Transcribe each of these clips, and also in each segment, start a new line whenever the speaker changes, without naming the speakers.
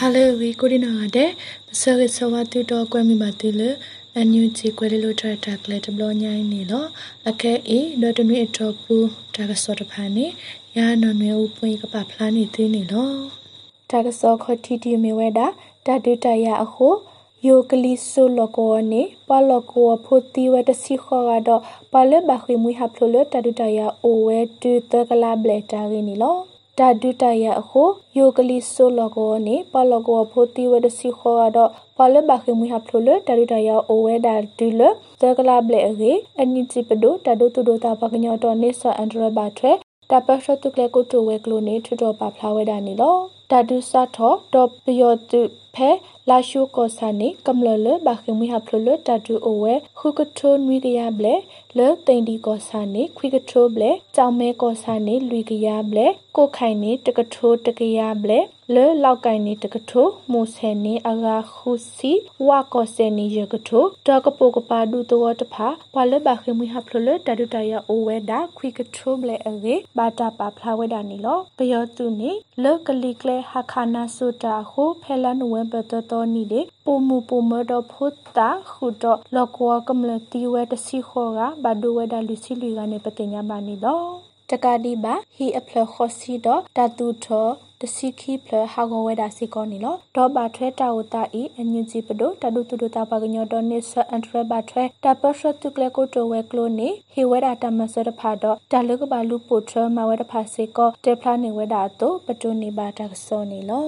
ဟာလေဝီကိုဒီနာတဲ့ပစရဆဝတူတော့ကွဲမိပါတူလအန်ယူဂျီကွဲလေလိုထရတာကလက်တဘလညိုင်းနေလောအခဲအေဒေါ်တနွေအထောပူတာကစောတဖာနေရာနော်နွေဦးပွင့်ကပဖလားနေသေးနေလောတာကစောခတီတီမီဝဲတာတာဒူတရအခုယိုကလီဆိုလကောနေပလကောဖိုတီဝတစီခေါ်တော့ပလဘခိမွိဟဖလိုလတာဒူတရအိုဝဲတူတကလာဘလက်တာရင်းနီလော တာဒုတရအခုယိုကလီဆိုလကောနေပလကောဖိုတီဝဒစီခေါ်တော့ပလဘခိမွေဟဖလိုလတာဒုတရအိုဝဲဒါဒူလသကလာဘလေအေအနိချိပဒိုတာဒုတုဒိုတာပကညောတော်နေဆာအန်ဒရဘတ်ထွဲတပရှတုကလေကိုတိုဝဲကလိုနေထတော်ပါဖလာဝဲတာနေလောတာဒုစာထောတော့ပယောတုဖဲလာရှုကောဆာနေကမ္လလဘခိမီဟဖလလတတူအိုဝဲခုကထိုနွီကရဘလေ လဲတိန်ဒီကောဆာနေခွိကထိုဘလေကြောင်မဲကောဆာနေလူကရဘလေကိုခိုင်နေတကထိုတကရဘလေ လဲလောက်ကင်နေတကထိုမိုဆယ်နေအဂါခုစီဝါကောဆယ်နေရကထိုတကပိုကပါဒူတောတဖာပလဘခိမီဟဖလလတတူတရအိုဝဲဒါခွိကထိုဘလေအေဘာတာပါဖလာဝဲဒါနေလောပယောတုနေလဲကလီကလေဟာခါနာဆိုတာဟုဖဲလာနိုဝဲဘတတော်နီလေပိုမူပိုမတော့ဖုတ်တာခုတော့လောကောကမလတီဝဲတစီခောကဘဒူဝဲဒါလူစီလူကနေပတင်ညာပါနေတော့ တကတိပါဟီအဖလခောစီတော့တတူထောတစီခိဖလဟာဂဝဲဒါစီကောနီလောဒေါ်ဘာထွဲတာဝတာဤအညင်စီပဒိုတဒုတုဒတာပကညောဒေါ်နိဆအန်ထရဘာထွဲတပရှတုကလကိုတိုဝဲကလိုနေဟေဝဲဒါတမဆရဖာတော့တလကဘာလူပိုထမဝဲတဖာစေကောတေဖလာနေဝဲဒါတော့ပတုနေပါတကစောနေလော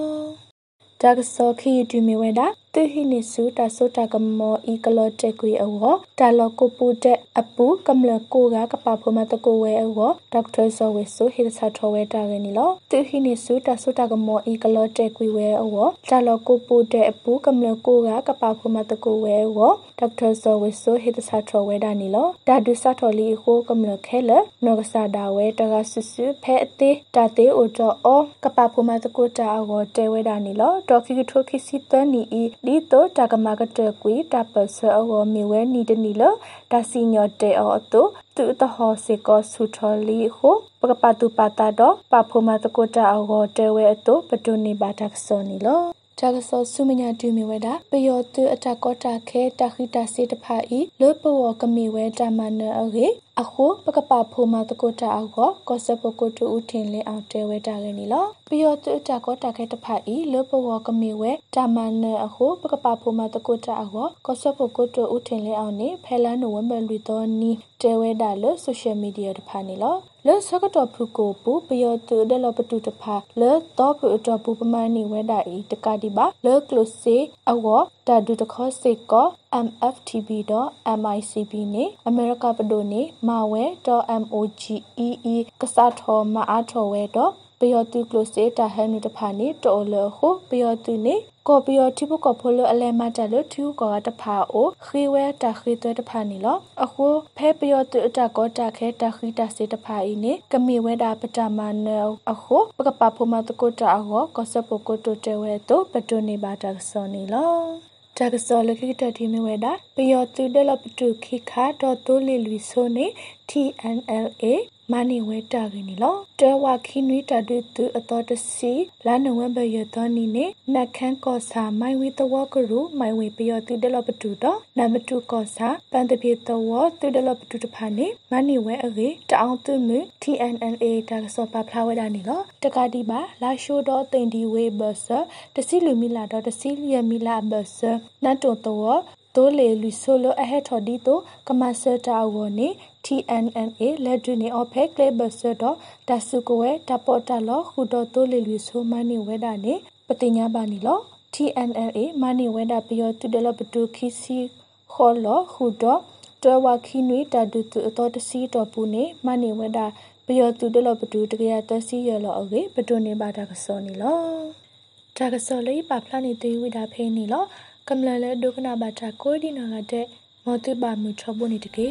ဒါကစောခီတူမီဝဲတာ သူဟိနိစုတဆုတကမောဤကလောတက်ကွေအောတာလကိုပူတဲ့အပူကမလကိုကကပဖမတကိုဝဲအောဒေါက်တာဇောဝေဆုဟိရစာထောဝဲတာရနီလောသူဟိနိစုတဆုတကမောဤကလောတက်ကွေဝဲအောတာလကိုပူတဲ့အပူကမလကိုကကပဖမတကိုဝဲအောဒေါက်တာဇောဝေဆုဟိရစာထောဝဲတာနီလောဒါဒုစာထောလီဟိုကမလခဲလနောကစာဒါဝဲတကဆုစုဖဲအသေးတာသေးအိုတော့အောကပဖမတကိုတာအောတဲဝဲတာနီလောဒေါခိထိုခိစီတနီဤဒီတိုတာကမကတကွီတာပဆအောမီဝဲနီတနီလဒါစီညောတေအောတုသူတဟောစေကောဆူထောလီဟုပကပတုပတာတော့ပဖိုမတကိုတာအောတဲဝဲအတုပတုနေပါတာဆောနီလော တာကဆောဆုမညာတူမီဝဲတာပယောတုအတကောတာခဲတခိတစေတဖာဤလောပဝကမီဝဲတာမနအေအခုပကပဖိုမတကိုတာအောကောစပကိုတူဦးထင်လင်းအောင်တဲဝဲတာလည်းနီလောပယောတုတာကောတာခဲတဖာဤလောပဝကမီဝဲတာမနအခုပကပဖိုမတကိုတာအောကောစပကိုတူဦးထင်လင်းအောင်နေဖဲလန်နိုဝမ်ဘာလူတော်နီတဲဝဲတာလို့ဆိုရှယ်မီဒီယာတဖာနီလော လဲဆကတော့ဖုကိုပူပယောတုဒလပတုတဖာလဲတော့ဖုတော့ပူပမနီဝဲတာဤတကတိပါလဲကလုစေအဝတာဒုတခောစေကော mftb.micb နေအမေရိကပဒိုနေမာဝဲ .mogee ကစားထောမအားထောဝဲတော့ပယောတုကလိုစေတာဟဲနုတဖာနေတော်လဟုပယောတုနေ ကောပယောတိပကဖိုလအလဲမတလထူကောတဖာအိုခေဝဲတခေသွဲတဖာနေလောအခုဖဲပယောတုအတကောတခဲတခိတစေတဖာဤနေကမိဝဲတာပတမနအခုပကပဖိုမတကိုတာအောကောစပကိုတိုတဲဝဲတော့ပတုနေပါတဆောနေလောတကစောလခိတတိမဝဲတာပယောတုဒလပတုခိခါဒေါ်တိုလီလူဆိုနေ TNLA မနီဝဲတာကင်းလောတဲဝခိနွီတဒုတုအတော်တစီလာနဝဘရတနီနေနခန်းကောစာမိုင်ဝီတဝကရုမိုင်ဝီပယောတုဒလပတုတော့နမတုကောစာပန်တပြေတဝတုဒလပတုတဖာနေမနီဝဲအေတအောင်တုမှု TNNA တာဆောပါဖလာဝဲတာနေလောတကတိပါလာရှိုးတော့တင်ဒီဝေဘဆတစီလူမီလာတော့တစီလျမီလာဘဆနတ်တုံတော့တိုးလေလူဆိုလိုအဟက်ထော်ဒီတိုကမဆတာဝနေ TNNA လက်ဒွနေအဖက်ကလေဘဆတော့တဆုကဝဲတပေါ်တလောခုတော့တိုးလေလူဆိုမနီဝဲတာနေပတိညာပါနီလော TNLA မနီဝဲတာပယောတူဒလပတူခီစီခေါ်လောခုတော့တဝခီနွေတဒုတူအတော်တစီတော်ပူနေမနီဝဲတာပယောတူဒလပတူတကရတစီရလောအကေပတုနေပါတာကစောနေလောတာကစောလေးပါဖလာနေသေးဝိတာဖေးနေလောကမ္လလဲဒုက္ခနာဘာတာကိုဒီနာကတဲ့မောတိပါမှုချဘုန်နေတကေ